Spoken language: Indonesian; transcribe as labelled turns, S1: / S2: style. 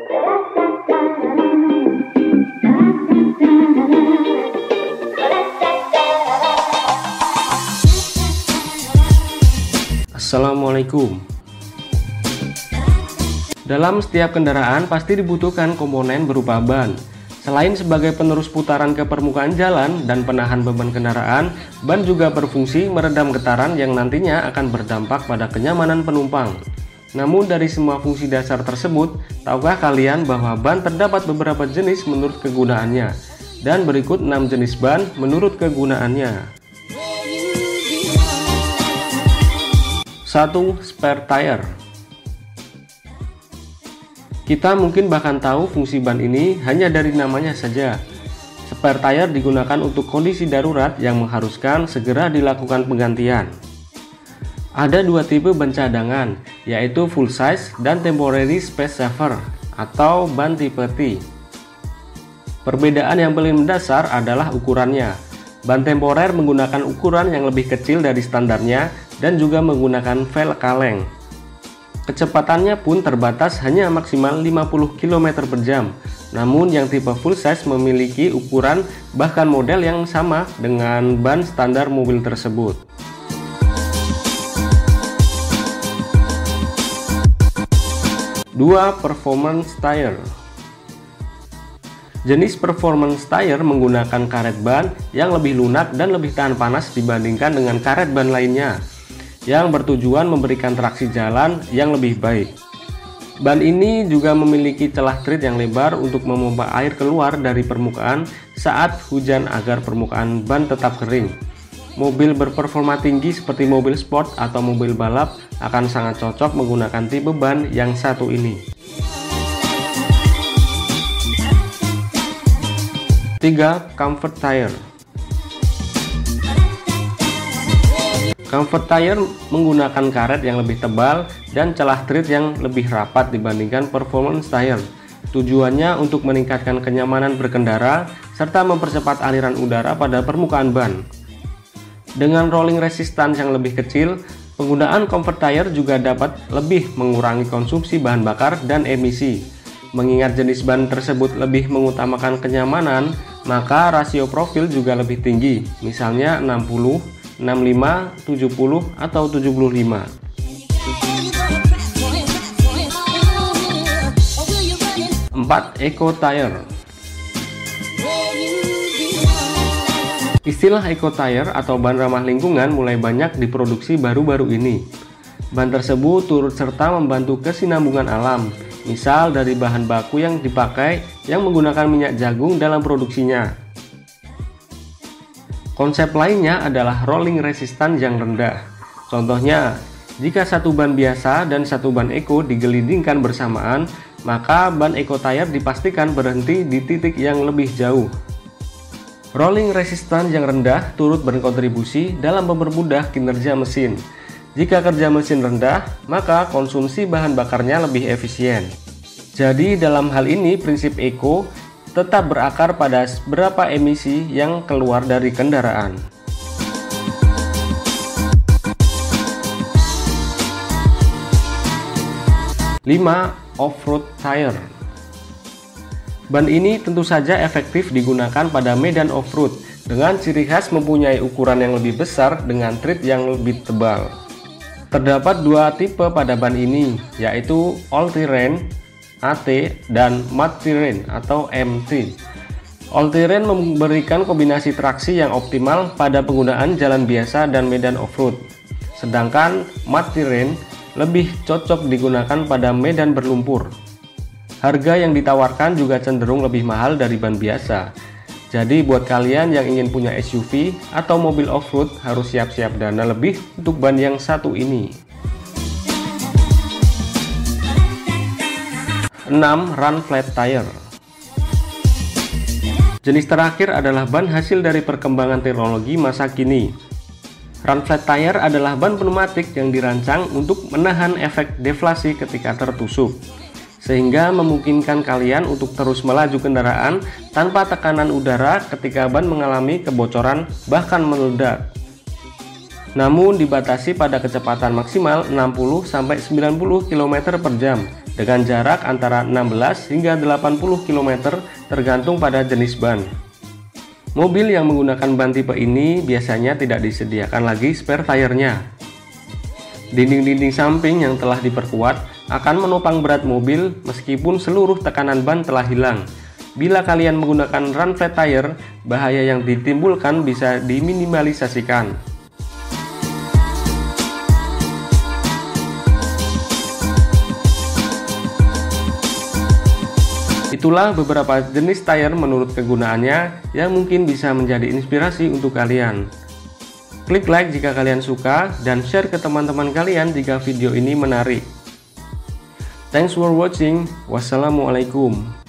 S1: Assalamualaikum Dalam setiap kendaraan pasti dibutuhkan komponen berupa ban Selain sebagai penerus putaran ke permukaan jalan dan penahan beban kendaraan, ban juga berfungsi meredam getaran yang nantinya akan berdampak pada kenyamanan penumpang. Namun dari semua fungsi dasar tersebut, tahukah kalian bahwa ban terdapat beberapa jenis menurut kegunaannya? Dan berikut 6 jenis ban menurut kegunaannya. 1. Spare tire Kita mungkin bahkan tahu fungsi ban ini hanya dari namanya saja. Spare tire digunakan untuk kondisi darurat yang mengharuskan segera dilakukan penggantian. Ada dua tipe ban cadangan, yaitu full size dan temporary space saver atau ban tipe T. Perbedaan yang paling mendasar adalah ukurannya. Ban temporer menggunakan ukuran yang lebih kecil dari standarnya dan juga menggunakan vel kaleng. Kecepatannya pun terbatas hanya maksimal 50 km per jam. Namun yang tipe full size memiliki ukuran bahkan model yang sama dengan ban standar mobil tersebut. 2. Performance tire Jenis performance tire menggunakan karet ban yang lebih lunak dan lebih tahan panas dibandingkan dengan karet ban lainnya yang bertujuan memberikan traksi jalan yang lebih baik. Ban ini juga memiliki celah tread yang lebar untuk memompa air keluar dari permukaan saat hujan agar permukaan ban tetap kering. Mobil berperforma tinggi seperti mobil sport atau mobil balap akan sangat cocok menggunakan tipe ban yang satu ini. 3. Comfort Tire Comfort tire menggunakan karet yang lebih tebal dan celah tread yang lebih rapat dibandingkan performance tire. Tujuannya untuk meningkatkan kenyamanan berkendara serta mempercepat aliran udara pada permukaan ban. Dengan rolling resistance yang lebih kecil, penggunaan comfort tire juga dapat lebih mengurangi konsumsi bahan bakar dan emisi. Mengingat jenis ban tersebut lebih mengutamakan kenyamanan, maka rasio profil juga lebih tinggi, misalnya 60 65, 70, atau 75. Empat, Eco Tire Istilah Eco Tire atau ban ramah lingkungan mulai banyak diproduksi baru-baru ini. Ban tersebut turut serta membantu kesinambungan alam, misal dari bahan baku yang dipakai yang menggunakan minyak jagung dalam produksinya. Konsep lainnya adalah rolling resistance yang rendah. Contohnya, jika satu ban biasa dan satu ban eco digelindingkan bersamaan, maka ban eco tire dipastikan berhenti di titik yang lebih jauh. Rolling resistance yang rendah turut berkontribusi dalam mempermudah kinerja mesin. Jika kerja mesin rendah, maka konsumsi bahan bakarnya lebih efisien. Jadi dalam hal ini prinsip eco tetap berakar pada berapa emisi yang keluar dari kendaraan. Lima, Off-road tire Ban ini tentu saja efektif digunakan pada medan off-road dengan ciri khas mempunyai ukuran yang lebih besar dengan tread yang lebih tebal. Terdapat dua tipe pada ban ini, yaitu all-terrain AT dan Mud Terrain atau MT. All Terrain memberikan kombinasi traksi yang optimal pada penggunaan jalan biasa dan medan off-road. Sedangkan Mud Terrain lebih cocok digunakan pada medan berlumpur. Harga yang ditawarkan juga cenderung lebih mahal dari ban biasa. Jadi buat kalian yang ingin punya SUV atau mobil off-road harus siap-siap dana lebih untuk ban yang satu ini. 6. Run flat tire Jenis terakhir adalah ban hasil dari perkembangan teknologi masa kini. Run flat tire adalah ban pneumatik yang dirancang untuk menahan efek deflasi ketika tertusuk, sehingga memungkinkan kalian untuk terus melaju kendaraan tanpa tekanan udara ketika ban mengalami kebocoran bahkan meledak. Namun dibatasi pada kecepatan maksimal 60-90 km per jam dengan jarak antara 16 hingga 80 km tergantung pada jenis ban. Mobil yang menggunakan ban tipe ini biasanya tidak disediakan lagi spare tire-nya. Dinding-dinding samping yang telah diperkuat akan menopang berat mobil meskipun seluruh tekanan ban telah hilang. Bila kalian menggunakan run flat tire, bahaya yang ditimbulkan bisa diminimalisasikan. Itulah beberapa jenis tire menurut kegunaannya yang mungkin bisa menjadi inspirasi untuk kalian. Klik like jika kalian suka dan share ke teman-teman kalian jika video ini menarik. Thanks for watching. Wassalamualaikum.